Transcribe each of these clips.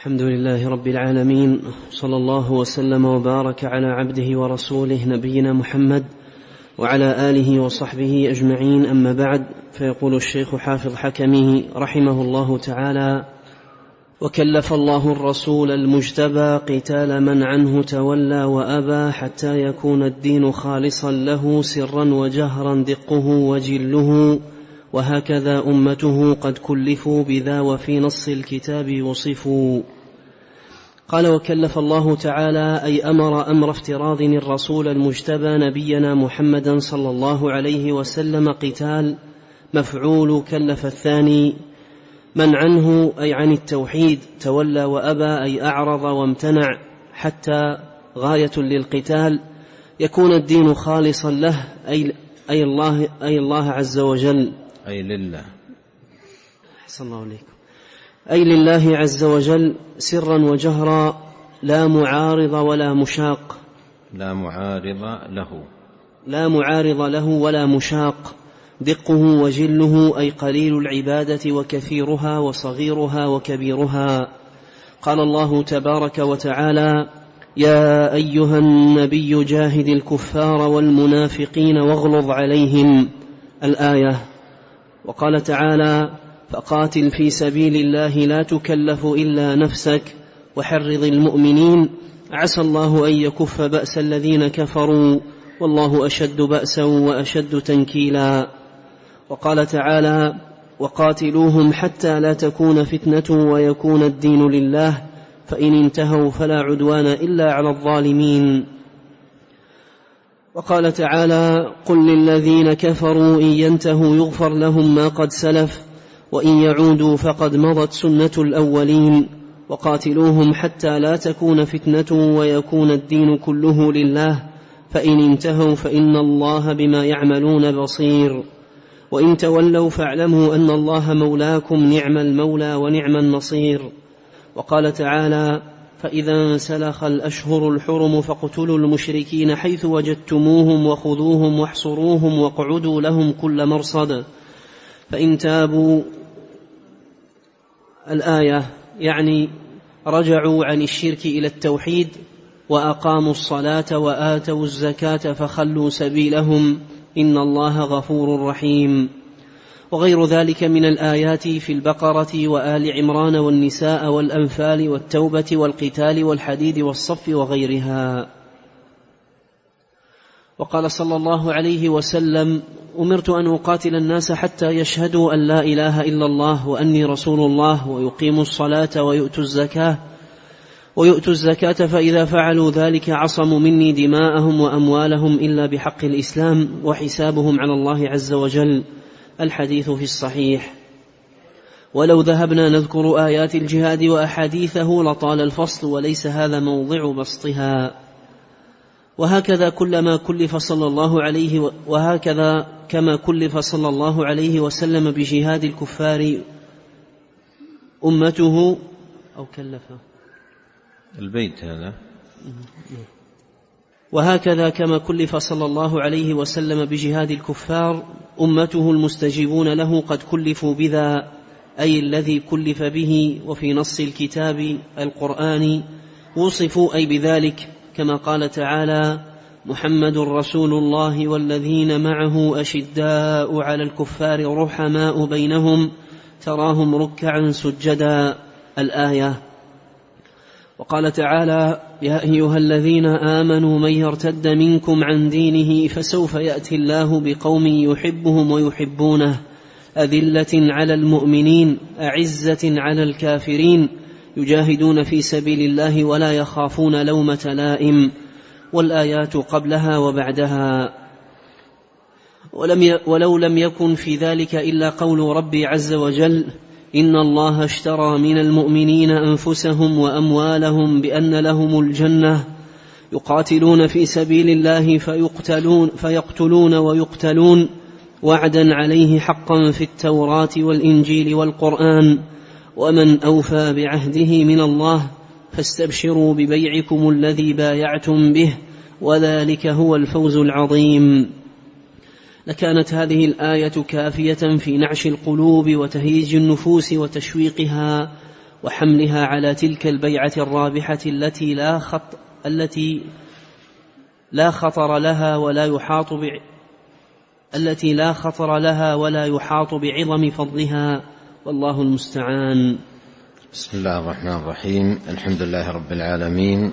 الحمد لله رب العالمين صلى الله وسلم وبارك على عبده ورسوله نبينا محمد وعلى آله وصحبه أجمعين أما بعد فيقول الشيخ حافظ حكمه رحمه الله تعالى وكلف الله الرسول المجتبى قتال من عنه تولى وأبى حتى يكون الدين خالصا له سرا وجهرا دقه وجله وهكذا أمته قد كلفوا بذا وفي نص الكتاب وصفوا. قال وكلف الله تعالى أي أمر أمر افتراض الرسول المجتبى نبينا محمدا صلى الله عليه وسلم قتال. مفعول كلف الثاني. من عنه أي عن التوحيد تولى وأبى أي أعرض وامتنع حتى غاية للقتال. يكون الدين خالصا له أي أي الله أي الله عز وجل. أي لله. أحسن الله عليكم أي لله عز وجل سرا وجهرا لا معارض ولا مشاق. لا معارض له. لا معارض له ولا مشاق. دقه وجله أي قليل العبادة وكثيرها وصغيرها وكبيرها. قال الله تبارك وتعالى يا أيها النبي جاهد الكفار والمنافقين واغلظ عليهم. الآية وقال تعالى فقاتل في سبيل الله لا تكلف إلا نفسك وحرض المؤمنين. عسى الله أن يكف بأس الذين كفروا والله أشد بأسا وأشد تنكيلا. وقال تعالى وقاتلوهم حتى لا تكون فتنة ويكون الدين لله فإن انتهوا فلا عدوان إلا على الظالمين. وقال تعالى قل للذين كفروا إن ينتهوا يغفر لهم ما قد سلف وإن يعودوا فقد مضت سنة الأولين وقاتلوهم حتى لا تكون فتنة ويكون الدين كله لله فإن انتهوا فإن الله بما يعملون بصير وإن تولوا فاعلموا أن الله مولاكم نعم المولى ونعم النصير وقال تعالى فإذا انسلخ الأشهر الحرم فاقتلوا المشركين حيث وجدتموهم وخذوهم واحصروهم واقعدوا لهم كل مرصد. فإن تابوا الآية يعني رجعوا عن الشرك إلى التوحيد وأقاموا الصلاة وآتوا الزكاة فخلوا سبيلهم. إن الله غفور رحيم. وغير ذلك من الآيات في البقرة وآل عمران والنساء والأنفال والتوبة والقتال والحديد والصف وغيرها. وقال صلى الله عليه وسلم أمرت أن أقاتل الناس حتى يشهدوا أن لا إله إلا الله وأني رسول الله ويقيموا الصلاة ويؤتوا الزكاة ويؤتوا الزكاة فإذا فعلوا ذلك عصموا مني دماءهم وأموالهم إلا بحق الإسلام وحسابهم على الله عز وجل الحديث في الصحيح. ولو ذهبنا نذكر آيات الجهاد وأحاديثه لطال الفصل وليس هذا موضع بسطها. وهكذا كلما كلف صلى الله عليه وهكذا كما كلف صلى الله عليه وسلم بجهاد الكفار أمته أو كلفه. البيت هذا. وهكذا كما كلف صلى الله عليه وسلم بجهاد الكفار أمته المستجيبون له قد كلفوا بذا أي الذي كلف به وفي نص الكتاب القرآن وصفوا أي بذلك كما قال تعالى محمد رسول الله والذين معه أشداء على الكفار رحماء بينهم تراهم ركعا سجدا. الآية وقال تعالى يا أيها الذين آمنوا من يرتد منكم عن دينه فسوف يأتي الله بقوم يحبهم ويحبونه. أذلة على المؤمنين أعزة على الكافرين يجاهدون في سبيل الله ولا يخافون لومة لائم. والآيات قبلها وبعدها. ولم ولو لم يكن في ذلك إلا قول ربي عز وجل ان الله اشترى من المؤمنين انفسهم واموالهم بان لهم الجنه يقاتلون في سبيل الله فيقتلون فيقتلون ويقتلون وعدا عليه حقا في التوراه والانجيل والقران ومن اوفى بعهده من الله فاستبشروا ببيعكم الذي بايعتم به وذلك هو الفوز العظيم لكانت هذه الآية كافية في نعش القلوب وتهييج النفوس وتشويقها وحملها على تلك البيعة الرابحة التي لا خط التي لا خطر لها ولا يحاط ب التي لا خطر لها ولا يحاط بعظم فضلها. والله المستعان. بسم الله الرحمن الرحيم. الحمد لله رب العالمين.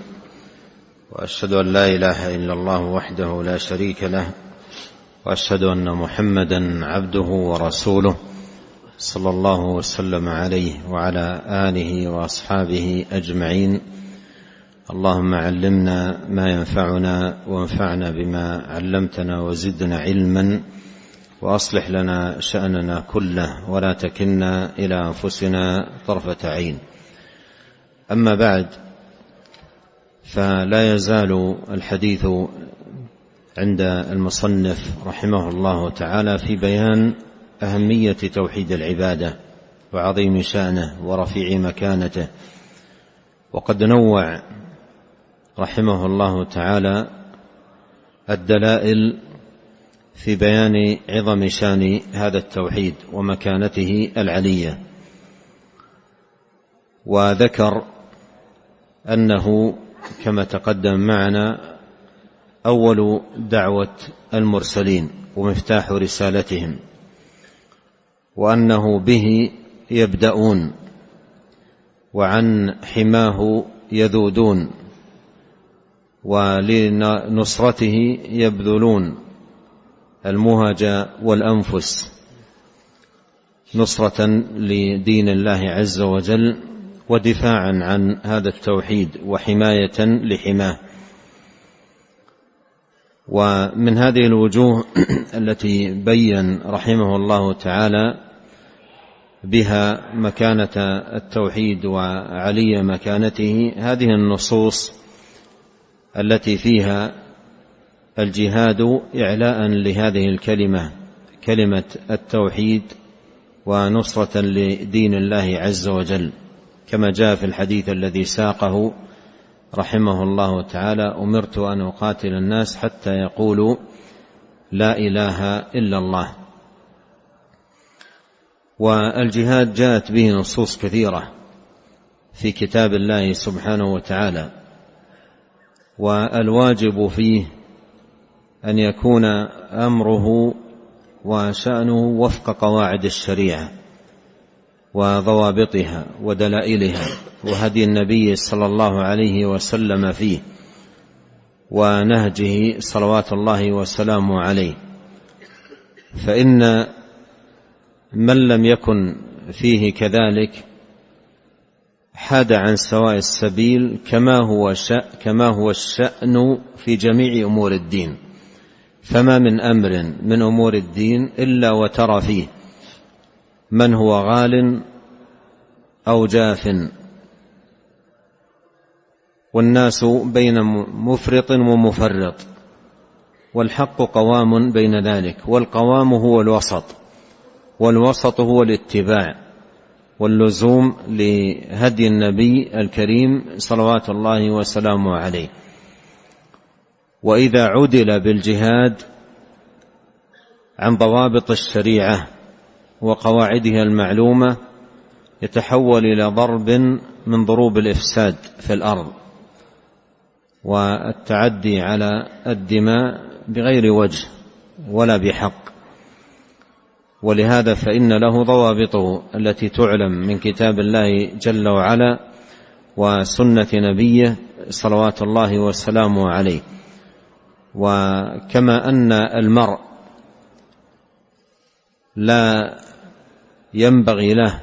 وأشهد أن لا إله إلا الله وحده لا شريك له وأشهد أن محمدا عبده ورسوله صلى الله وسلم عليه وعلى آله وأصحابه أجمعين. اللهم علمنا ما ينفعنا وانفعنا بما علمتنا وزدنا علما وأصلح لنا شأننا كله ولا تكلنا إلى أنفسنا طرفة عين. أما بعد فلا يزال الحديث عند المصنف رحمه الله تعالى في بيان أهمية توحيد العبادة وعظيم شأنه ورفيع مكانته. وقد نوع رحمه الله تعالى الدلائل في بيان عظم شأن هذا التوحيد ومكانته العلية. وذكر أنه كما تقدم معنا أول دعوة المرسلين ومفتاح رسالتهم وأنه به يبدأون وعن حماه يذودون ولنصرته يبذلون المهج والأنفس نصرة لدين الله عز وجل ودفاعا عن هذا التوحيد وحماية لحماه. ومن هذه الوجوه التي بين رحمه الله تعالى بها مكانة التوحيد وعلي مكانته هذه النصوص التي فيها الجهاد إعلاء لهذه الكلمة كلمة التوحيد ونصرة لدين الله عز وجل كما جاء في الحديث الذي ساقه رحمه الله تعالى أمرت أن أقاتل الناس حتى يقولوا لا إله إلا الله. والجهاد جاءت به نصوص كثيرة في كتاب الله سبحانه وتعالى. والواجب فيه أن يكون أمره وشأنه وفق قواعد الشريعة. وضوابطها ودلائلها وهدي النبي صلى الله عليه وسلم فيه ونهجه صلوات الله وسلامه عليه. فإن من لم يكن فيه كذلك حاد عن سواء السبيل كما هو كما هو الشأن في جميع أمور الدين. فما من أمر من أمور الدين إلا وترى فيه. من هو غال أو جاف. والناس بين مفرط ومفرط والحق قوام بين ذلك والقوام هو الوسط والوسط هو الاتباع واللزوم لهدي النبي الكريم صلوات الله وسلامه عليه. وإذا عدل بالجهاد عن ضوابط الشريعة وقواعدها المعلومة يتحول إلى ضرب من ضروب الإفساد في الأرض والتعدي على الدماء بغير وجه ولا بحق. ولهذا فإن له ضوابطه التي تعلم من كتاب الله جل وعلا وسنة نبيه صلوات الله وسلامه عليه. وكما أن المرء لا ينبغي له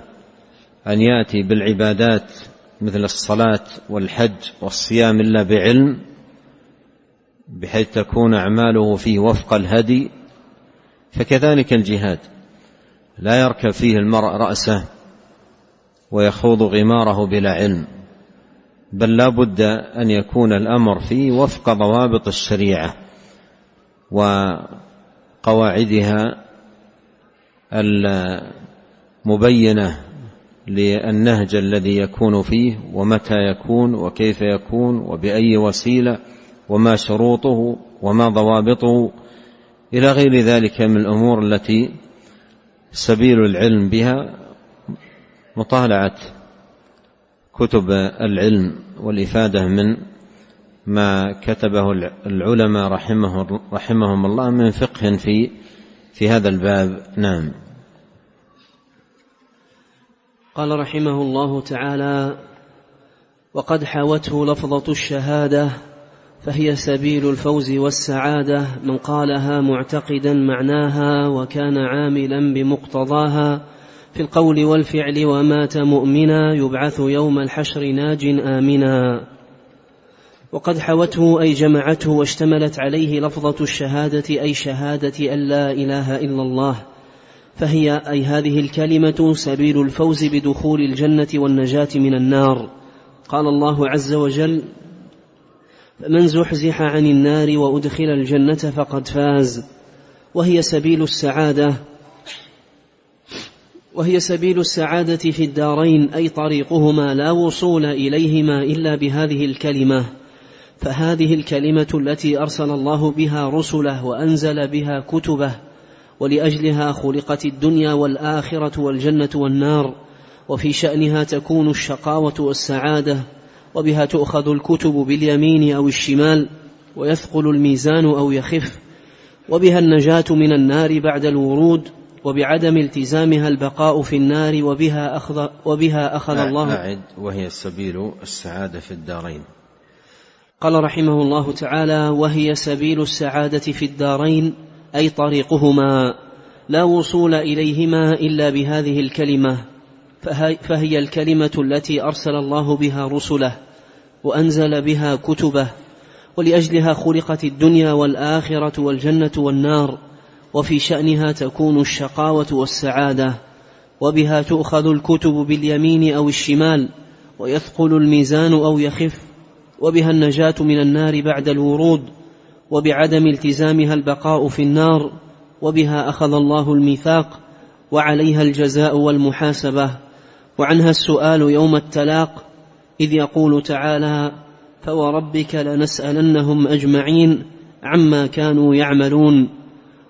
أن يأتي بالعبادات مثل الصلاة والحج والصيام إلا بعلم بحيث تكون أعماله فيه وفق الهدي فكذلك الجهاد. لا يركب فيه المرء رأسه ويخوض غماره بلا علم بل لا بد أن يكون الأمر فيه وفق ضوابط الشريعة وقواعدها المبينة للنهج الذي يكون فيه ومتى يكون وكيف يكون وبأي وسيلة وما شروطه وما ضوابطه إلى غير ذلك من الأمور التي سبيل العلم بها مطالعة كتب العلم والإفادة من ما كتبه العلماء رحمه رحمهم الله من فقه في في هذا الباب. نعم. قال رحمه الله تعالى وقد حاوته لفظة الشهادة فهي سبيل الفوز والسعادة من قالها معتقدا معناها وكان عاملا بمقتضاها في القول والفعل ومات مؤمنا يبعث يوم الحشر ناج آمنا. وقد حوته أي جمعته واشتملت عليه لفظة الشهادة أي شهادة أن لا إله إلا الله فهي أي هذه الكلمة سبيل الفوز بدخول الجنة والنجاة من النار. قال الله عز وجل فمن زحزح عن النار وأدخل الجنة فقد فاز. وهي سبيل السعادة. وهي سبيل السعادة في الدارين أي طريقهما لا وصول إليهما إلا بهذه الكلمة. فهذه الكلمة التي أرسل الله بها رسله وأنزل بها كتبه ولأجلها خلقت الدنيا والآخرة والجنة والنار وفي شأنها تكون الشقاوة والسعادة وبها تؤخذ الكتب باليمين أو الشمال ويثقل الميزان أو يخف وبها النجاة من النار بعد الورود وبعدم التزامها البقاء في النار وبها أخذ وبها أخذ الله أعد وهي سبيل السعادة في الدارين. قال رحمه الله تعالى وهي سبيل السعادة في الدارين أي طريقهما لا وصول إليهما إلا بهذه الكلمة فهي الكلمة التي أرسل الله بها رسله وأنزل بها كتبه ولأجلها خلقت الدنيا والآخرة والجنة والنار وفي شأنها تكون الشقاوة والسعادة وبها تؤخذ الكتب باليمين أو الشمال ويثقل الميزان أو يخف وبها النجاة من النار بعد الورود وبعدم التزامها البقاء في النار وبها أخذ الله الميثاق وعليها الجزاء والمحاسبة. وعنها السؤال يوم التلاق إذ يقول تعالى فوربك لنسألنهم أجمعين عما كانوا يعملون.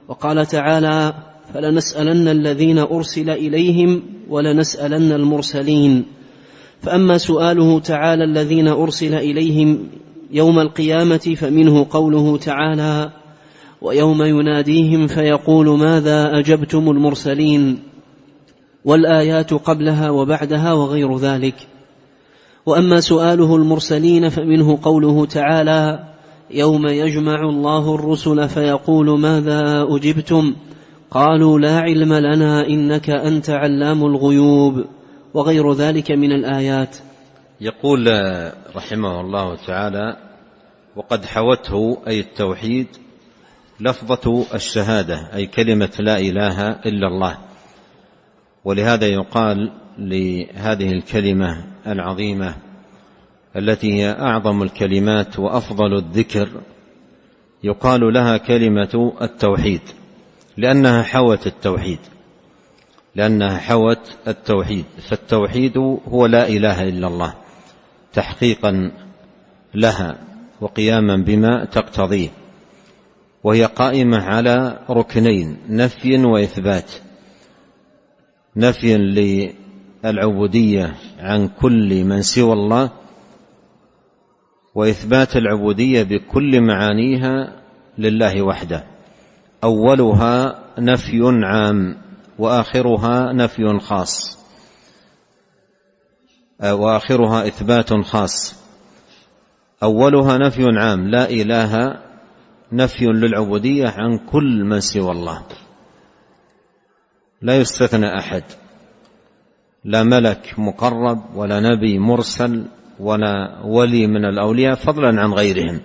وقال تعالى فلنسألن الذين أرسل إليهم ولنسألن المرسلين. فأما سؤاله تعالى الذين أرسل إليهم يوم القيامة فمنه قوله تعالى ويوم يناديهم فيقول ماذا أجبتم المرسلين والآيات قبلها وبعدها وغير ذلك. وأما سؤاله المرسلين فمنه قوله تعالى يوم يجمع الله الرسل فيقول ماذا أجبتم؟ قالوا لا علم لنا إنك أنت علام الغيوب وغير ذلك من الآيات. يقول رحمه الله تعالى وقد حوته أي التوحيد لفظة الشهادة أي كلمة لا إله إلا الله. ولهذا يقال لهذه الكلمة العظيمة التي هي أعظم الكلمات وأفضل الذكر يقال لها كلمة التوحيد لأنها حوت التوحيد لأنها حوت التوحيد فالتوحيد هو لا إله إلا الله. تحقيقا لها وقياما بما تقتضيه وهي قائمة على ركنين نفي وإثبات. نفي للعبودية عن كل من سوى الله وإثبات العبودية بكل معانيها لله وحده. أولها نفي عام وآخرها نفي خاص. وآخرها إثبات خاص. أولها نفي عام لا إله نفي للعبودية عن كل من سوى الله. لا يستثنى أحد. لا ملك مقرب ولا نبي مرسل ولا ولي من الأولياء فضلا عن غيرهم.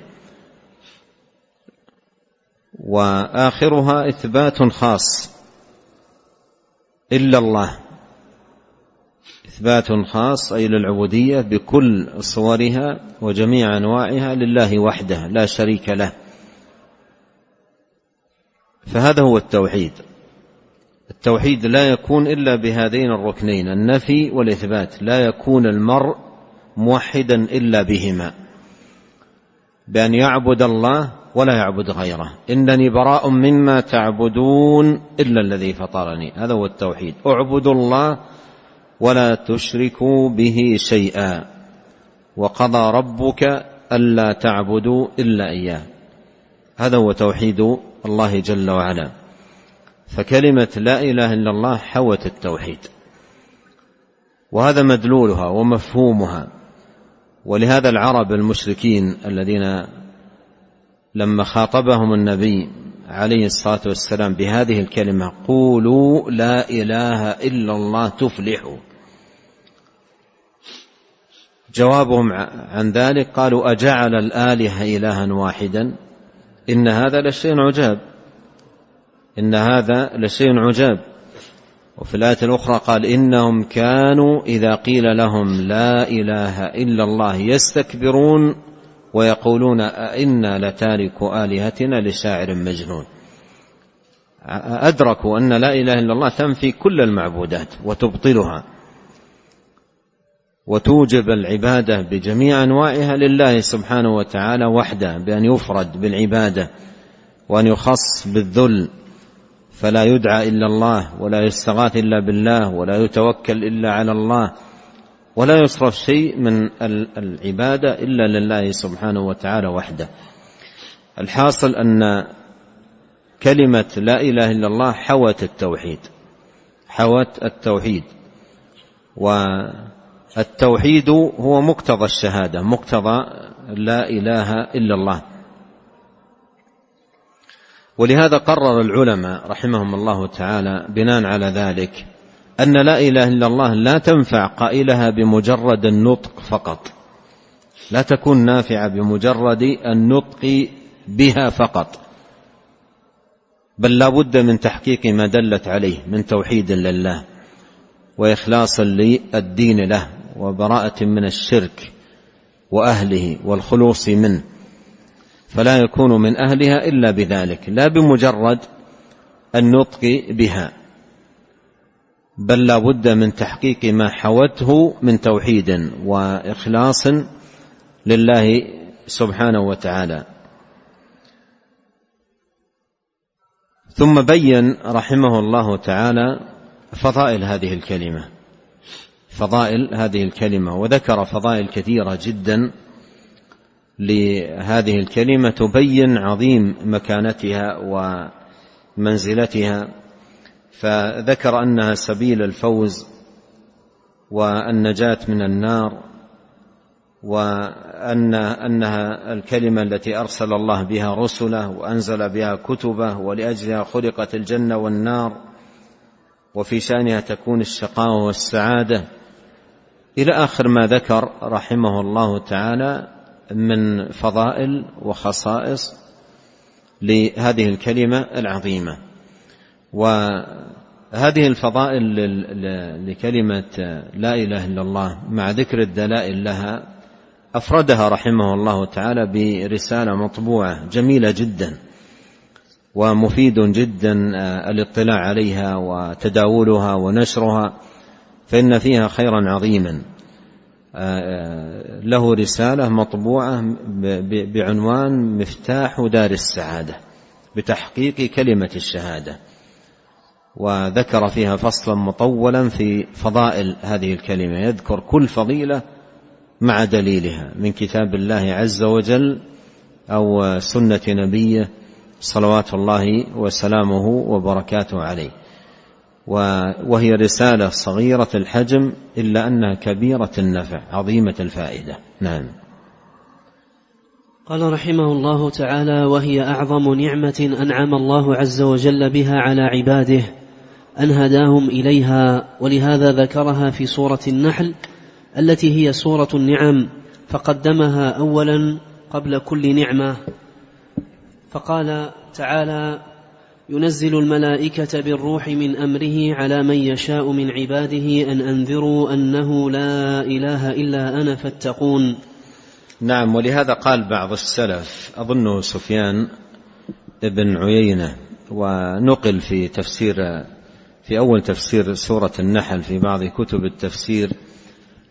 وآخرها إثبات خاص. إلا الله. إثبات خاص أي للعبودية بكل صورها وجميع أنواعها لله وحده لا شريك له. فهذا هو التوحيد. التوحيد لا يكون إلا بهذين الركنين النفي والإثبات. لا يكون المرء موحدا إلا بهما. بأن يعبد الله ولا يعبد غيره. إنني براء مما تعبدون إلا الذي فطرني. هذا هو التوحيد. اعبدوا الله ولا تشركوا به شيئا. وقضى ربك ألا تعبدوا إلا إياه. هذا هو توحيد الله جل وعلا. فكلمة لا إله إلا الله حوت التوحيد. وهذا مدلولها ومفهومها. ولهذا العرب المشركين الذين لما خاطبهم النبي عليه الصلاة والسلام بهذه الكلمة قولوا لا إله إلا الله تفلحوا. جوابهم عن ذلك قالوا أجعل الآلهة إلها واحدا؟ إن هذا لشيء عجاب. إن هذا لشيء عجاب. وفي الآية الأخرى قال إنهم كانوا إذا قيل لهم لا إله إلا الله يستكبرون ويقولون أئنا لتارك آلهتنا لشاعر مجنون. أدركوا أن لا إله إلا الله تنفي كل المعبودات وتبطلها. وتوجب العبادة بجميع أنواعها لله سبحانه وتعالى وحده بأن يفرد بالعبادة وأن يخص بالذل فلا يدعى إلا الله ولا يستغاث إلا بالله ولا يتوكل إلا على الله ولا يصرف شيء من العبادة إلا لله سبحانه وتعالى وحده. الحاصل أن كلمة لا إله إلا الله حوت التوحيد حوت التوحيد والتوحيد هو مقتضى الشهادة مقتضى لا إله إلا الله. ولهذا قرر العلماء رحمهم الله تعالى بناء على ذلك أن لا إله إلا الله لا تنفع قائلها بمجرد النطق فقط. لا تكون نافعة بمجرد النطق بها فقط. بل لا بد من تحقيق ما دلت عليه من توحيد لله وإخلاص للدين له. وبراءة من الشرك وأهله والخلوص منه فلا يكون من أهلها إلا بذلك لا بمجرد النطق بها بل لا بد من تحقيق ما حوته من توحيد وإخلاص لله سبحانه وتعالى. ثم بين رحمه الله تعالى فضائل هذه الكلمة. فضائل هذه الكلمة وذكر فضائل كثيرة جدا لهذه الكلمة تبين عظيم مكانتها ومنزلتها. فذكر أنها سبيل الفوز والنجاة من النار وان أنها الكلمة التي أرسل الله بها رسله وأنزل بها كتبه ولأجلها خلقت الجنة والنار وفي شأنها تكون الشقاوة والسعادة. إلى آخر ما ذكر رحمه الله تعالى من فضائل وخصائص لهذه الكلمة العظيمة. وهذه الفضائل لكلمة لا إله إلا الله مع ذكر الدلائل لها أفردها رحمه الله تعالى برسالة مطبوعة جميلة جدا ومفيد جدا الاطلاع عليها وتداولها ونشرها. فإن فيها خيرا عظيما. له رسالة مطبوعة بعنوان مفتاح دار السعادة بتحقيق كلمة الشهادة. وذكر فيها فصلا مطولا في فضائل هذه الكلمة. يذكر كل فضيلة مع دليلها من كتاب الله عز وجل أو سنة نبيه صلوات الله وسلامه وبركاته عليه. وهي رسالة صغيرة الحجم إلا أنها كبيرة النفع عظيمة الفائدة. نعم. قال رحمه الله تعالى وهي أعظم نعمة أنعم الله عز وجل بها على عباده أن هداهم إليها ولهذا ذكرها في سورة النحل التي هي سورة النعم فقدمها أولا قبل كل نعمة. فقال تعالى ينزل الملائكة بالروح من أمره على من يشاء من عباده أن أنذروا أنه لا إله إلا أنا فاتقون. نعم ولهذا قال بعض السلف أظنه سفيان ابن عيينة ونقل في تفسير في أول تفسير سورة النحل في بعض كتب التفسير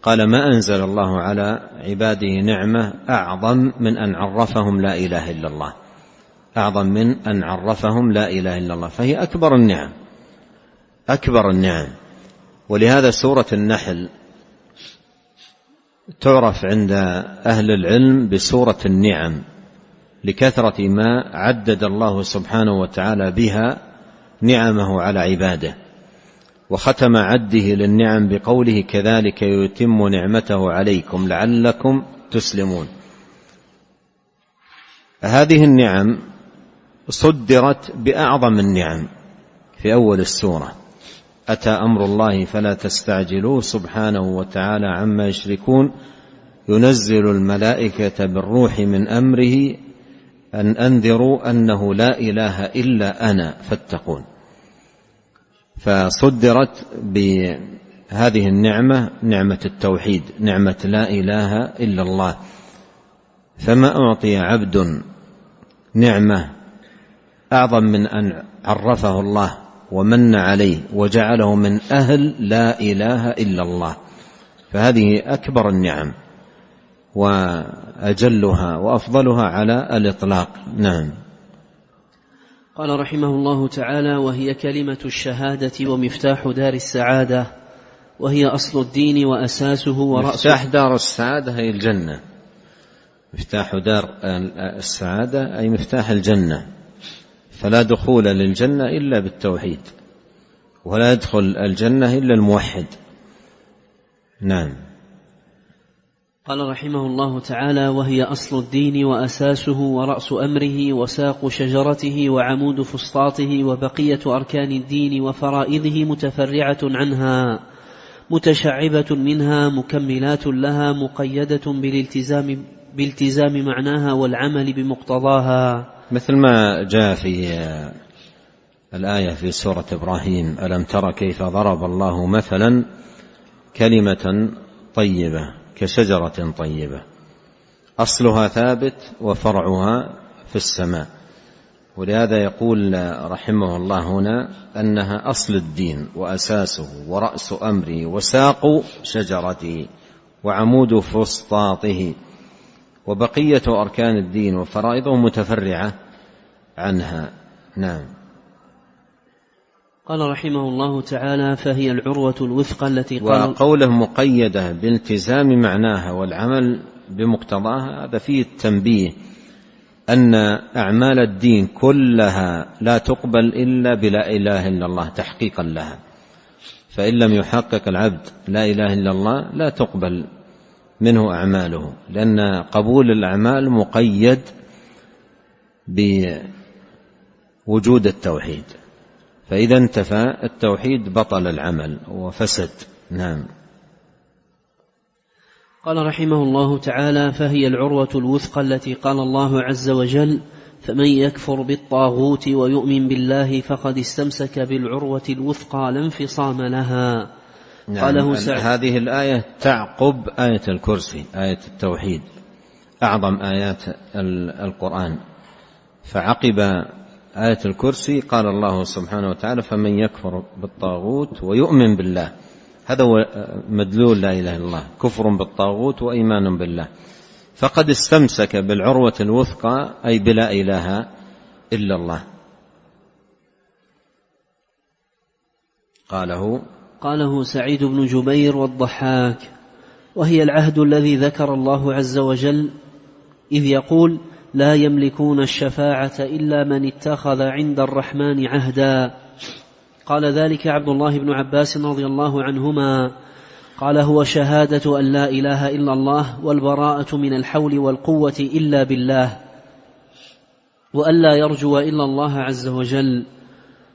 قال ما أنزل الله على عباده نعمة أعظم من أن عرفهم لا إله إلا الله. أعظم من أن عرفهم لا إله إلا الله فهي أكبر النعم أكبر النعم. ولهذا سورة النحل تعرف عند أهل العلم بسورة النعم لكثرة ما عدد الله سبحانه وتعالى بها نعمه على عباده. وختم عده للنعم بقوله كذلك يتم نعمته عليكم لعلكم تسلمون هذه النعم صدرت بأعظم النعم في أول السورة. أتى أمر الله فلا تستعجلوه سبحانه وتعالى عما يشركون. ينزل الملائكة بالروح من أمره أن أنذروا أنه لا إله إلا أنا فاتقون. فصدرت بهذه النعمة نعمة التوحيد نعمة لا إله إلا الله. فما أعطي عبد نعمة أعظم من أن عرفه الله ومن عليه وجعله من أهل لا إله إلا الله. فهذه أكبر النعم وأجلها وأفضلها على الإطلاق. نعم. قال رحمه الله تعالى وهي كلمة الشهادة ومفتاح دار السعادة وهي أصل الدين وأساسه وراسه مفتاح دار السعادة هي الجنة. مفتاح دار السعادة أي مفتاح الجنة. فلا دخول للجنة إلا بالتوحيد ولا يدخل الجنة إلا الموحد. نعم. قال رحمه الله تعالى وهي أصل الدين وأساسه ورأس أمره وساق شجرته وعمود فسطاطه وبقية أركان الدين وفرائضه متفرعة عنها متشعبة منها مكملات لها مقيدة بالالتزام بالتزام معناها والعمل بمقتضاها. مثل ما جاء في الآية في سورة إبراهيم ألم تر كيف ضرب الله مثلا كلمة طيبة كشجرة طيبة؟ أصلها ثابت وفرعها في السماء. ولهذا يقول رحمه الله هنا أنها أصل الدين وأساسه ورأس أمره وساق شجرته وعمود فسطاطه. وبقية أركان الدين وفرائضه متفرعة عنها. نعم. قال رحمه الله تعالى فهي العروة الوثقى التي قال وقوله مقيدة بالتزام معناها والعمل بمقتضاها هذا فيه التنبيه أن أعمال الدين كلها لا تقبل إلا بلا إله إلا الله تحقيقا لها. فإن لم يحقق العبد لا إله إلا الله لا تقبل منه أعماله لأن قبول الأعمال مقيد بوجود التوحيد. فإذا انتفى التوحيد بطل العمل وفسد. نعم. قال رحمه الله تعالى فهي العروة الوثقى التي قال الله عز وجل فمن يكفر بالطاغوت ويؤمن بالله فقد استمسك بالعروة الوثقى لا انفصام لها. نعم. قاله سعد. هذه الآية تعقب آية الكرسي آية التوحيد أعظم آيات القرآن. فعقب آية الكرسي قال الله سبحانه وتعالى فمن يكفر بالطاغوت ويؤمن بالله. هذا هو مدلول لا إله إلا الله. كفر بالطاغوت وإيمان بالله. فقد استمسك بالعروة الوثقى أي بلا إله إلا الله. قاله قاله سعيد بن جبير والضحاك وهي العهد الذي ذكر الله عز وجل إذ يقول لا يملكون الشفاعة إلا من اتخذ عند الرحمن عهدا قال ذلك عبد الله بن عباس رضي الله عنهما. قال هو شهادة أن لا إله إلا الله والبراءة من الحول والقوة إلا بالله وألا يرجو إلا الله عز وجل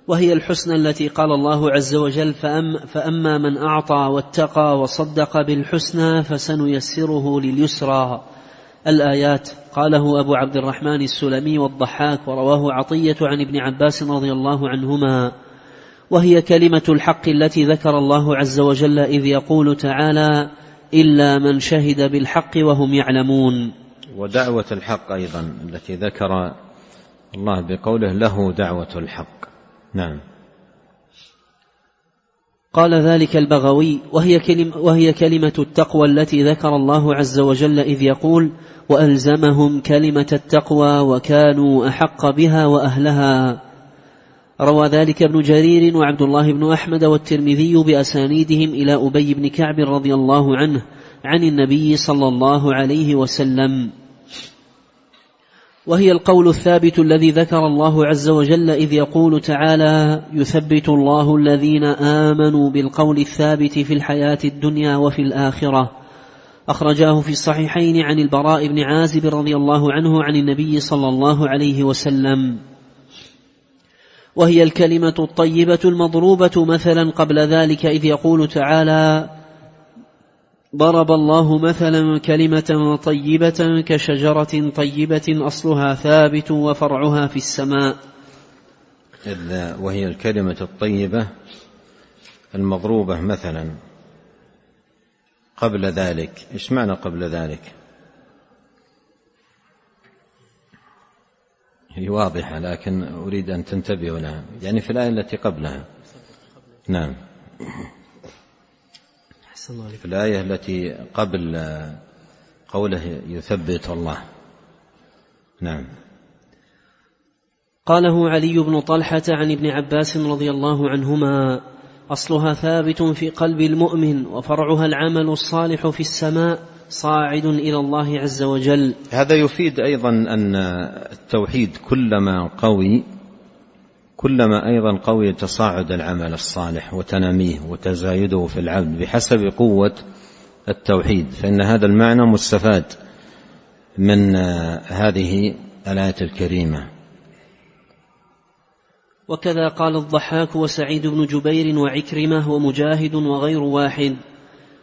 وهي الحسنى التي قال الله عز وجل فأم فأما من أعطى واتقى وصدق بالحسنى فسنيسره لليسرى. الآيات قاله أبو عبد الرحمن السلمي والضحاك ورواه عطية عن ابن عباس رضي الله عنهما. وهي كلمة الحق التي ذكر الله عز وجل إذ يقول تعالى إلا من شهد بالحق وهم يعلمون. ودعوة الحق أيضا التي ذكر الله بقوله له دعوة الحق. نعم. قال ذلك البغوي وهي, كلم وهي كلمة التقوى التي ذكر الله عز وجل إذ يقول وألزمهم كلمة التقوى وكانوا أحق بها وأهلها روى ذلك ابن جرير وعبد الله بن أحمد والترمذي بأسانيدهم إلى أبي بن كعب رضي الله عنه عن النبي صلى الله عليه وسلم. وهي القول الثابت الذي ذكر الله عز وجل إذ يقول تعالى يثبت الله الذين آمنوا بالقول الثابت في الحياة الدنيا وفي الآخرة. أخرجاه في الصحيحين عن البراء بن عازب رضي الله عنه عن النبي صلى الله عليه وسلم. وهي الكلمة الطيبة المضروبة مثلا قبل ذلك إذ يقول تعالى ضرب الله مثلا كلمة طيبة كشجرة طيبة أصلها ثابت وفرعها في السماء. وهي الكلمة الطيبة المضروبة مثلا. قبل ذلك إيش معنى قبل ذلك؟ هي واضحة لكن أريد أن تنتبهوا لها. يعني في الآية التي قبلها. نعم. في الآية التي قبل قوله يثبت الله. نعم. قاله علي بن طلحة عن ابن عباس رضي الله عنهما أصلها ثابت في قلب المؤمن وفرعها العمل الصالح في السماء صاعد إلى الله عز وجل. هذا يفيد أيضا أن التوحيد كلما قوي كلما أيضا قوي تصاعد العمل الصالح وتناميه وتزايده في العبد بحسب قوة التوحيد فإن هذا المعنى مستفاد من هذه الآية الكريمة. وكذا قال الضحاك وسعيد بن جبير وعكرمة ومجاهد وغير واحد.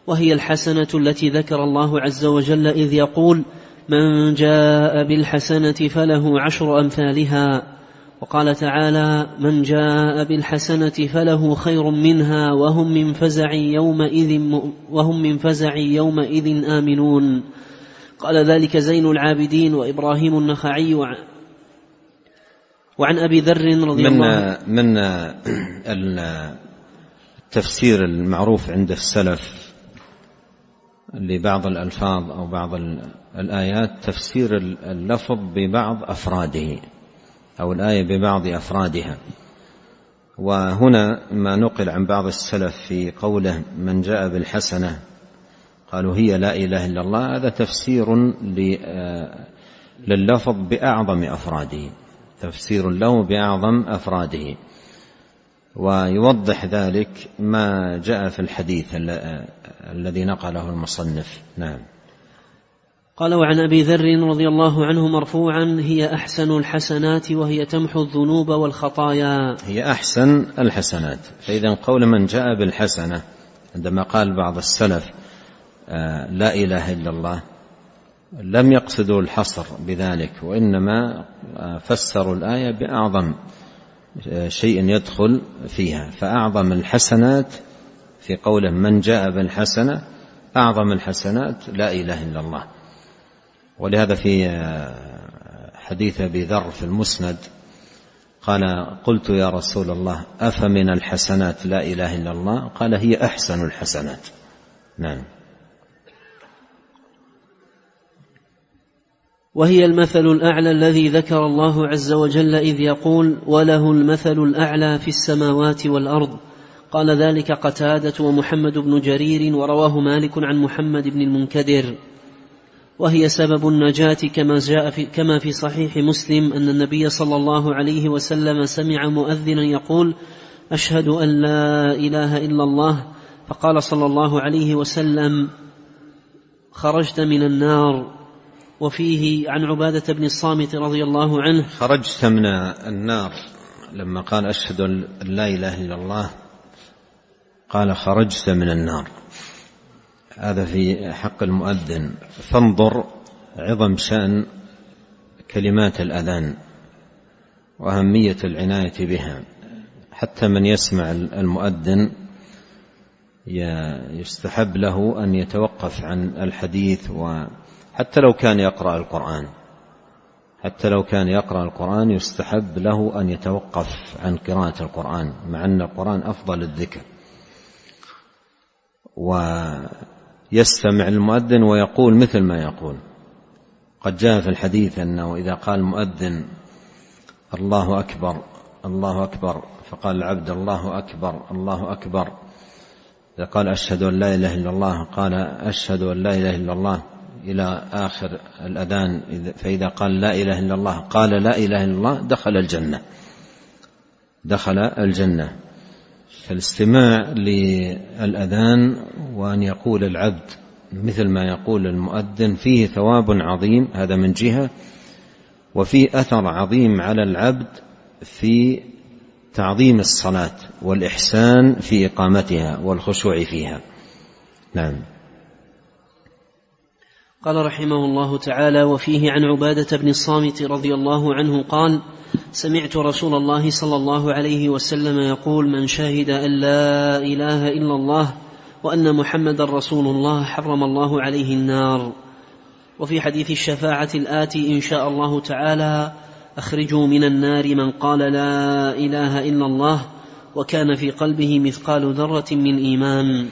وهي الحسنة التي ذكر الله عز وجل إذ يقول من جاء بالحسنة فله عشر أمثالها. وقال تعالى من جاء بالحسنة فله خير منها وهم من فزع يومئذ وهم من فزع يومئذ آمنون. قال ذلك زين العابدين وإبراهيم النخعي وعن أبي ذر رضي من الله من التفسير المعروف عند السلف لبعض الألفاظ أو بعض الآيات تفسير اللفظ ببعض أفراده. أو الآية ببعض أفرادها. وهنا ما نقل عن بعض السلف في قوله من جاء بالحسنة قالوا هي لا إله إلا الله هذا تفسير لللفظ بأعظم أفراده تفسير له بأعظم أفراده. ويوضح ذلك ما جاء في الحديث الذي نقله المصنف. نعم. قال وعن أبي ذر رضي الله عنه مرفوعا هي أحسن الحسنات وهي تمحو الذنوب والخطايا. هي أحسن الحسنات. فإذا قول من جاء بالحسنة عندما قال بعض السلف آه، لا إله إلا الله لم يقصدوا الحصر بذلك وإنما آه، فسروا الآية بأعظم آه، شيء يدخل فيها. فأعظم الحسنات في قوله من جاء بالحسنة أعظم الحسنات لا إله إلا الله. ولهذا في حديث أبي ذر في المسند قال قلت يا رسول الله أفمن الحسنات؟ لا إله إلا الله. قال هي أحسن الحسنات. نعم. وهي المثل الأعلى الذي ذكر الله عز وجل إذ يقول وله المثل الأعلى في السماوات والأرض. قال ذلك قتادة ومحمد بن جرير ورواه مالك عن محمد بن المنكدر. وهي سبب النجاة كما جاء في كما في صحيح مسلم أن النبي صلى الله عليه وسلم سمع مؤذنا يقول أشهد أن لا إله إلا الله. فقال صلى الله عليه وسلم خرجت من النار. وفيه عن عبادة بن الصامت رضي الله عنه خرجت من النار. لما قال أشهد أن لا إله إلا الله. قال خرجت من النار. هذا في حق المؤذن. فانظر عظم شأن كلمات الأذان وأهمية العناية بها. حتى من يسمع المؤذن يستحب له أن يتوقف عن الحديث وحتى لو كان يقرأ القرآن. حتى لو كان يقرأ القرآن يستحب له أن يتوقف عن قراءة القرآن مع أن القرآن أفضل الذكر. و يستمع المؤذن ويقول مثل ما يقول. قد جاء في الحديث أنه إذا قال المؤذن الله أكبر الله أكبر فقال العبد الله أكبر الله أكبر. إذا قال أشهد أن لا إله إلا الله قال أشهد أن لا إله إلا الله إلى آخر الأذان. فإذا قال لا إله إلا الله قال لا إله إلا الله دخل الجنة. دخل الجنة. فالاستماع للأذان وأن يقول العبد مثل ما يقول المؤذن فيه ثواب عظيم هذا من جهة وفيه أثر عظيم على العبد في تعظيم الصلاة والإحسان في إقامتها والخشوع فيها. نعم. قال رحمه الله تعالى وفيه عن عبادة بن الصامت رضي الله عنه قال سمعت رسول الله صلى الله عليه وسلم يقول من شهد أن لا إله إلا الله وأن محمد رسول الله حرم الله عليه النار وفي حديث الشفاعة الآتي إن شاء الله تعالى أخرجوا من النار من قال لا إله إلا الله وكان في قلبه مثقال ذرة من إيمان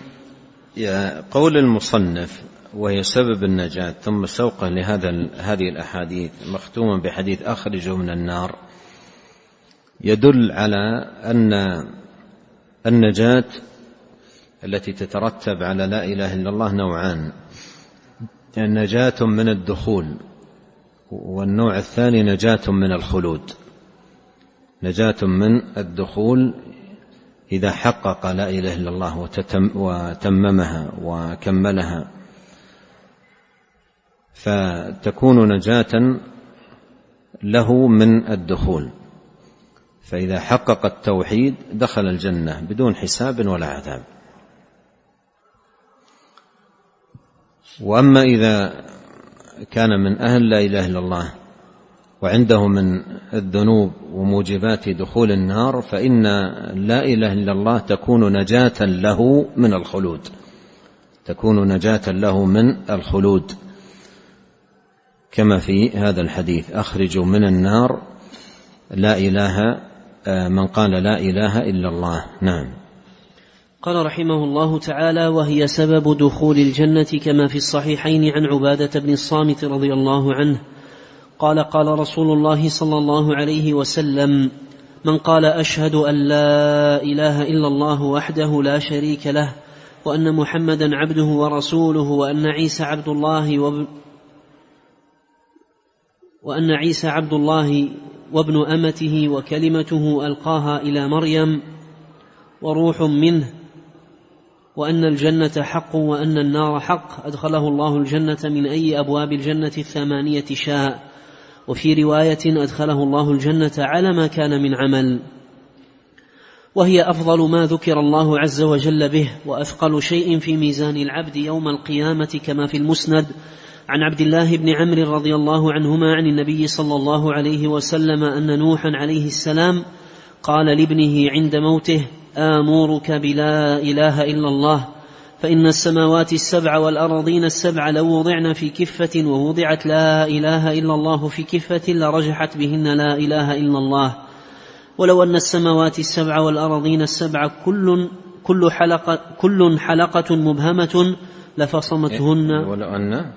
يا قول المصنف وهي سبب النجاة ثم سوقه لهذا هذه الأحاديث مختوما بحديث أخرجوا من النار. يدل على أن النجاة التي تترتب على لا إله إلا الله نوعان. نجاة من الدخول والنوع الثاني نجاة من الخلود. نجاة من الدخول إذا حقق لا إله إلا الله وتممها وكملها. فتكون نجاة له من الدخول. فإذا حقق التوحيد دخل الجنة بدون حساب ولا عذاب. وأما إذا كان من أهل لا إله إلا الله وعنده من الذنوب وموجبات دخول النار فإن لا إله إلا الله تكون نجاة له من الخلود. تكون نجاة له من الخلود. كما في هذا الحديث. أخرجوا من النار. لا إله من قال لا إله إلا الله. نعم. قال رحمه الله تعالى وهي سبب دخول الجنة كما في الصحيحين عن عبادة بن الصامت رضي الله عنه. قال قال رسول الله صلى الله عليه وسلم من قال أشهد أن لا إله إلا الله وحده لا شريك له وأن محمدا عبده ورسوله وأن عيسى عبد الله وأن عيسى عبد الله وابن أمته وكلمته ألقاها إلى مريم وروح منه وأن الجنة حق وأن النار حق. أدخله الله الجنة من أي أبواب الجنة الثمانية شاء. وفي رواية أدخله الله الجنة على ما كان من عمل. وهي أفضل ما ذكر الله عز وجل به وأثقل شيء في ميزان العبد يوم القيامة كما في المسند. عن عبد الله بن عمرو رضي الله عنهما عن النبي صلى الله عليه وسلم أن نوحا عليه السلام قال لابنه عند موته آمرك بلا إله إلا الله فإن السماوات السبع والأرضين السبع لو وضعن في كفة ووضعت لا إله إلا الله في كفة لرجحت بهن لا إله إلا الله. ولو أن السماوات السبع والأرضين السبع كل كل حلقة كل حلقة مبهمة لفصمتهن. ولو أن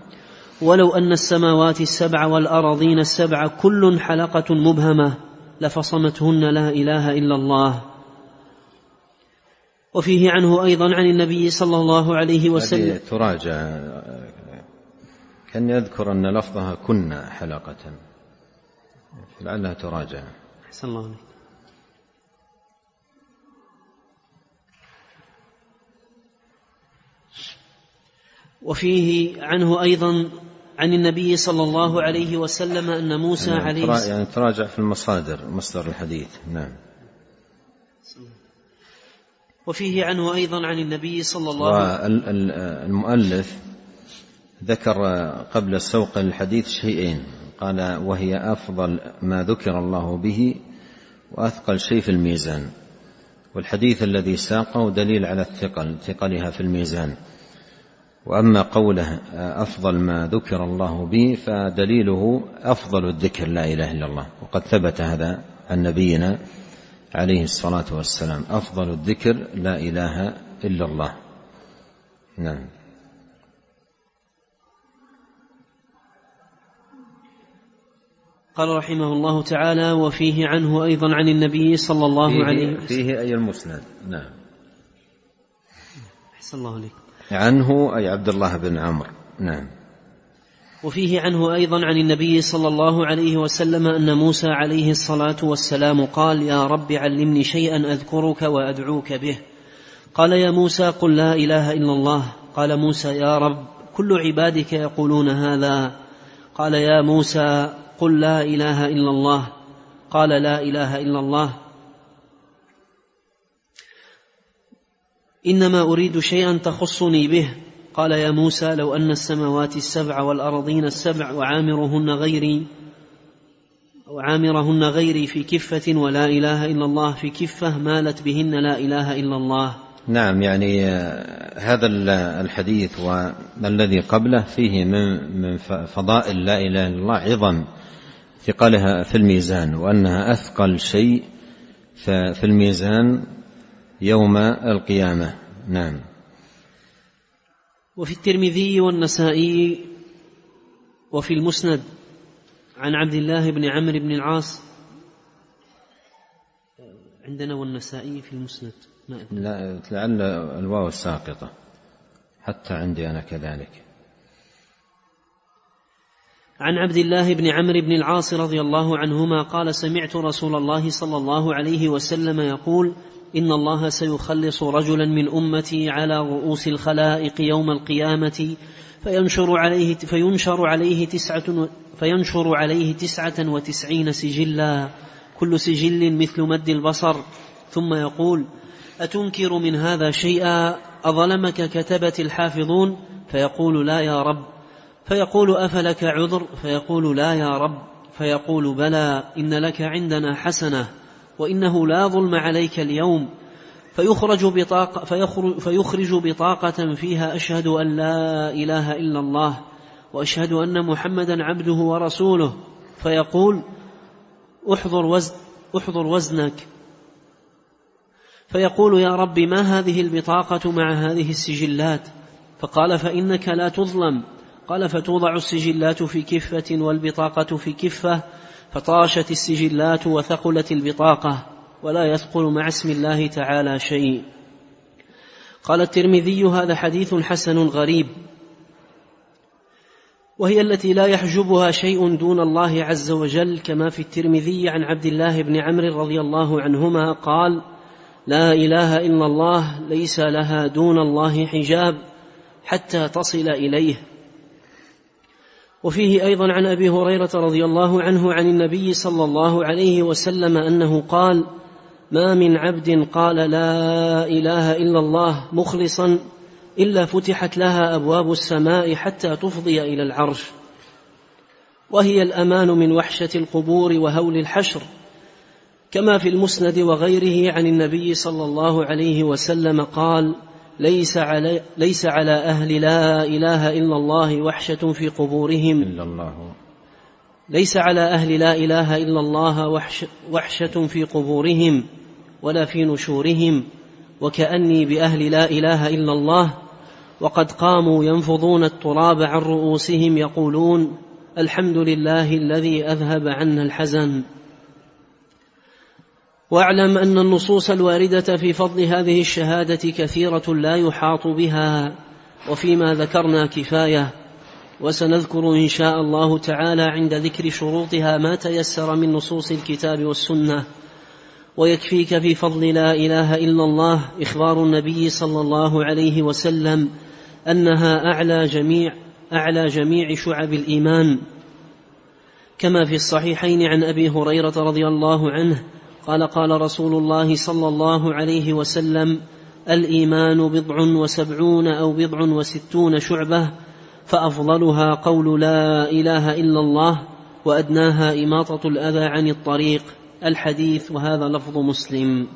ولو أن السماوات السبع والأرضين السبع كل حلقة مبهمة لفصمتهن لا إله إلا الله. وفيه عنه أيضا عن النبي صلى الله عليه وسلم. تراجع كان يذكر أن لفظها كنا حلقة. لعلها تراجع. أحسن الله عليك. وفيه عنه أيضا عن النبي صلى الله عليه وسلم أن موسى يعني عليه ترا- يعني تراجع في المصادر مصدر الحديث. نعم. وفيه عنه أيضا عن النبي صلى الله والمؤلف ذكر قبل سوق الحديث شيئين. قال وهي أفضل ما ذكر الله به وأثقل شيء في الميزان. والحديث الذي ساقه دليل على الثقل ثقلها في الميزان. وأما قوله أفضل ما ذكر الله به فدليله أفضل الذكر لا إله إلا الله. وقد ثبت هذا عن نبينا عليه الصلاة والسلام. أفضل الذكر لا إله إلا الله. نعم. قال رحمه الله تعالى وفيه عنه أيضا عن النبي صلى الله عليه وسلم. فيه أي المسند؟ نعم. أحسن الله عليك. عنه أي عبد الله بن عمرو. نعم. وفيه عنه أيضا عن النبي صلى الله عليه وسلم أن موسى عليه الصلاة والسلام قال يا رب علمني شيئا أذكرك وأدعوك به. قال يا موسى قل لا إله إلا الله. قال موسى يا رب كل عبادك يقولون هذا. قال يا موسى قل لا إله إلا الله. قال لا إله إلا الله. إنما أريد شيئا تخصني به. قال يا موسى لو أن السماوات السبع والارضين السبع وعامرهن غيري وعامرهن غيري في كفة ولا إله إلا الله في كفة مالت بهن لا إله إلا الله. نعم يعني آه، هذا الحديث والذي قبله فيه من من فضائل لا إله إلا الله عظم ثقلها في الميزان وأنها أثقل شيء في الميزان يوم القيامة. نعم. وفي الترمذي والنسائي وفي المسند عن عبد الله بن عمرو بن العاص. عندنا والنسائي في المسند. ما لا لعل الواو الساقطة. حتى عندي أنا كذلك. عن عبد الله بن عمرو بن العاص رضي الله عنهما قال سمعت رسول الله صلى الله عليه وسلم يقول إن الله سيخلص رجلا من أمتي على رؤوس الخلائق يوم القيامة فينشر عليه فينشر عليه تسعة فينشر عليه تسعة وتسعين سجلا. كل سجل مثل مد البصر. ثم يقول أتنكر من هذا شيئا؟ أظلمك كتبت الحافظون؟ فيقول لا يا رب. فيقول أفلك عذر؟ فيقول لا يا رب. فيقول بلى. إن لك عندنا حسنة. وإنه لا ظلم عليك اليوم. فيخرج بطاقة فيخرج, فيخرج بطاقة فيها أشهد أن لا إله إلا الله وأشهد أن محمدا عبده ورسوله. فيقول احضر وزن احضر وزنك. فيقول يا رب ما هذه البطاقة مع هذه السجلات؟ فقال فإنك لا تظلم. قال فتوضع السجلات في كفة والبطاقة في كفة فطاشت السجلات وثقلت البطاقة ولا يثقل مع اسم الله تعالى شيء. قال الترمذي هذا حديث حسن غريب. وهي التي لا يحجبها شيء دون الله عز وجل كما في الترمذي عن عبد الله بن عمرو رضي الله عنهما قال لا إله إلا الله ليس لها دون الله حجاب حتى تصل إليه. وفيه أيضا عن أبي هريرة رضي الله عنه عن النبي صلى الله عليه وسلم أنه قال ما من عبد قال لا إله إلا الله مخلصا إلا فتحت لها أبواب السماء حتى تفضي إلى العرش. وهي الأمان من وحشة القبور وهول الحشر كما في المسند وغيره عن النبي صلى الله عليه وسلم قال ليس على, ليس على أهل لا إله إلا الله وحشة في قبورهم. إلا الله. ليس على أهل لا إله إلا الله وحش وحشة في قبورهم ولا في نشورهم. وكأني بأهل لا إله إلا الله. وقد قاموا ينفضون التراب عن رؤوسهم يقولون الحمد لله الذي أذهب عنا الحزن. واعلم أن النصوص الواردة في فضل هذه الشهادة كثيرة لا يحاط بها وفيما ذكرنا كفاية. وسنذكر إن شاء الله تعالى عند ذكر شروطها ما تيسر من نصوص الكتاب والسنة. ويكفيك في فضل لا إله إلا الله إخبار النبي صلى الله عليه وسلم أنها أعلى جميع أعلى جميع شعب الإيمان. كما في الصحيحين عن أبي هريرة رضي الله عنه قال قال رسول الله صلى الله عليه وسلم الإيمان بضع وسبعون أو بضع وستون شعبة فأفضلها قول لا إله إلا الله وأدناها إماطة الأذى عن الطريق الحديث وهذا لفظ مسلم.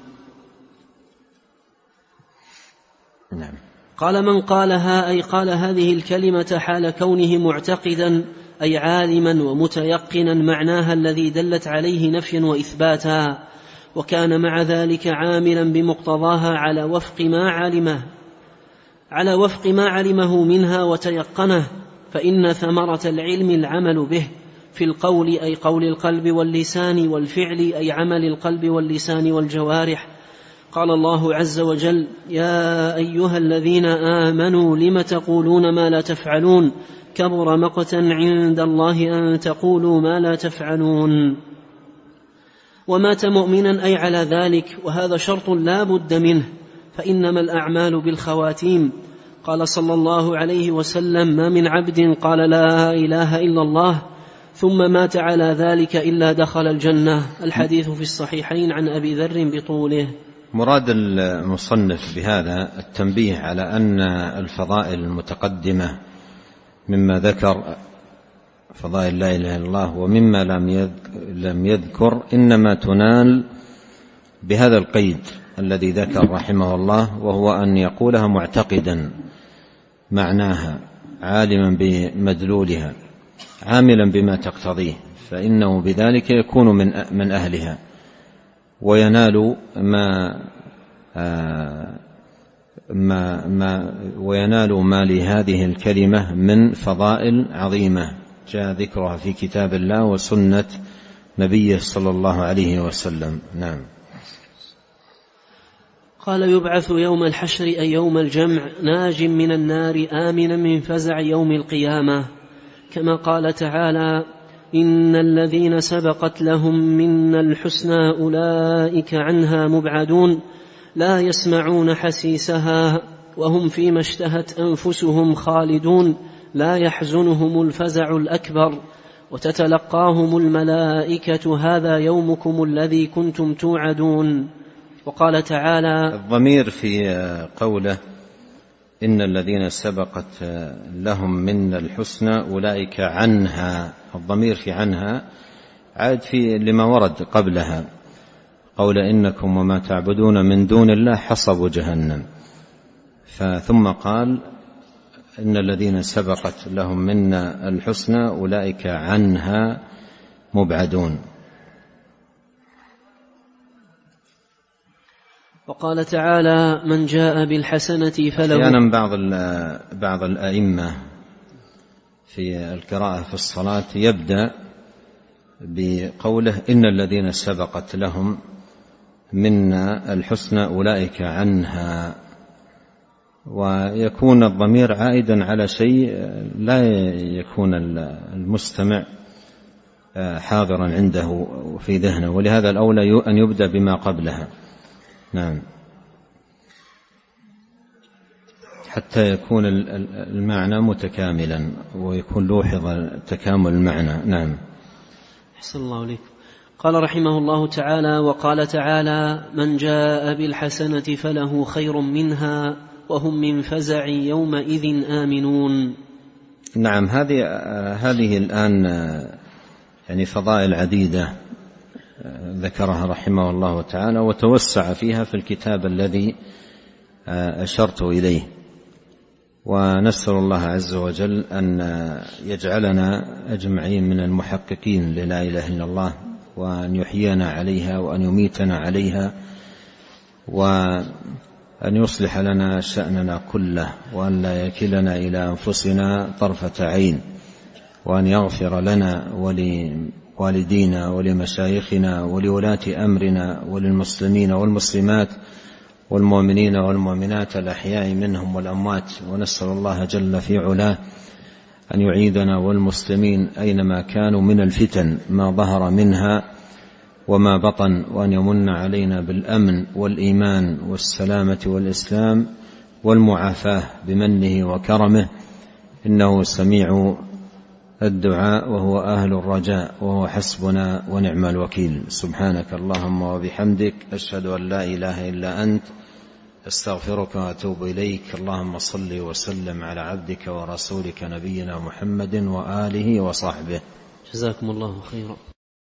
نعم. قال من قالها أي قال هذه الكلمة حال كونه معتقدا أي عالما ومتيقنا معناها الذي دلت عليه نفيا وإثباتا وكان مع ذلك عاملا بمقتضاها على وفق ما علمه على وفق ما علمه منها وتيقنه فإن ثمرة العلم العمل به في القول أي قول القلب واللسان والفعل أي عمل القلب واللسان والجوارح. قال الله عز وجل يا أيها الذين آمنوا لم تقولون ما لا تفعلون؟ كبر مقتا عند الله أن تقولوا ما لا تفعلون. ومات مؤمنا أي على ذلك وهذا شرط لا بد منه فإنما الأعمال بالخواتيم. قال صلى الله عليه وسلم ما من عبد قال لا إله إلا الله ثم مات على ذلك إلا دخل الجنة. الحديث في الصحيحين عن أبي ذر بطوله. مراد المصنف بهذا التنبيه على أن الفضائل المتقدمة مما ذكر فضائل لا إله إلا الله ومما لم يذكر إنما تنال بهذا القيد الذي ذكر رحمه الله وهو أن يقولها معتقدا معناها عالما بمدلولها عاملا بما تقتضيه فإنه بذلك يكون من من أهلها وينال ما ما ما وينال ما لهذه الكلمة من فضائل عظيمة. جاء ذكرها في كتاب الله وسنة نبيه صلى الله عليه وسلم. نعم. قال يبعث يوم الحشر أي يوم الجمع ناج من النار آمنا من فزع يوم القيامة. كما قال تعالى إن الذين سبقت لهم منا الحسنى أولئك عنها مبعدون. لا يسمعون حسيسها وهم فيما اشتهت أنفسهم خالدون. لا يحزنهم الفزع الأكبر وتتلقاهم الملائكة هذا يومكم الذي كنتم توعدون. وقال تعالى الضمير في قوله إن الذين سبقت لهم منا الحسنى أولئك عنها. الضمير في عنها عاد في لما ورد قبلها قول إنكم وما تعبدون من دون الله حصب جهنم. ثم قال إن الذين سبقت لهم منا الحسنى أولئك عنها مبعدون. وقال تعالى من جاء بالحسنة فله أحيانا بعض بعض الأئمة في القراءة في الصلاة يبدأ بقوله إن الذين سبقت لهم منا الحسنى أولئك عنها ويكون الضمير عائدا على شيء لا يكون المستمع حاضرا عنده في ذهنه. ولهذا الأولى أن يبدأ بما قبلها. نعم. حتى يكون المعنى متكاملا ويكون لوحظ تكامل المعنى. نعم. أحسن الله عليكم. قال رحمه الله تعالى وقال تعالى من جاء بالحسنة فله خير منها وهم من فزع يومئذ آمنون. نعم هذه هذه الآن يعني فضائل عديدة ذكرها رحمه الله تعالى وتوسع فيها في الكتاب الذي أشرت إليه. ونسأل الله عز وجل أن يجعلنا أجمعين من المحققين للا إله إلا الله وأن يحيينا عليها وأن يميتنا عليها وأن يصلح لنا شأننا كله وأن لا يكلنا إلى أنفسنا طرفة عين وأن يغفر لنا ولوالدينا ولمشايخنا ولولاة أمرنا وللمسلمين والمسلمات والمؤمنين والمؤمنات الأحياء منهم والأموات. ونسأل الله جل في علاه أن يعيدنا والمسلمين أينما كانوا من الفتن ما ظهر منها وما بطن وأن يمن علينا بالأمن والإيمان والسلامة والإسلام والمعافاة بمنه وكرمه. إنه سميع الدعاء وهو أهل الرجاء وهو حسبنا ونعم الوكيل. سبحانك اللهم وبحمدك أشهد أن لا إله إلا أنت. أستغفرك وأتوب إليك. اللهم صل وسلم على عبدك ورسولك نبينا محمد وآله وصحبه. جزاكم الله خيرا.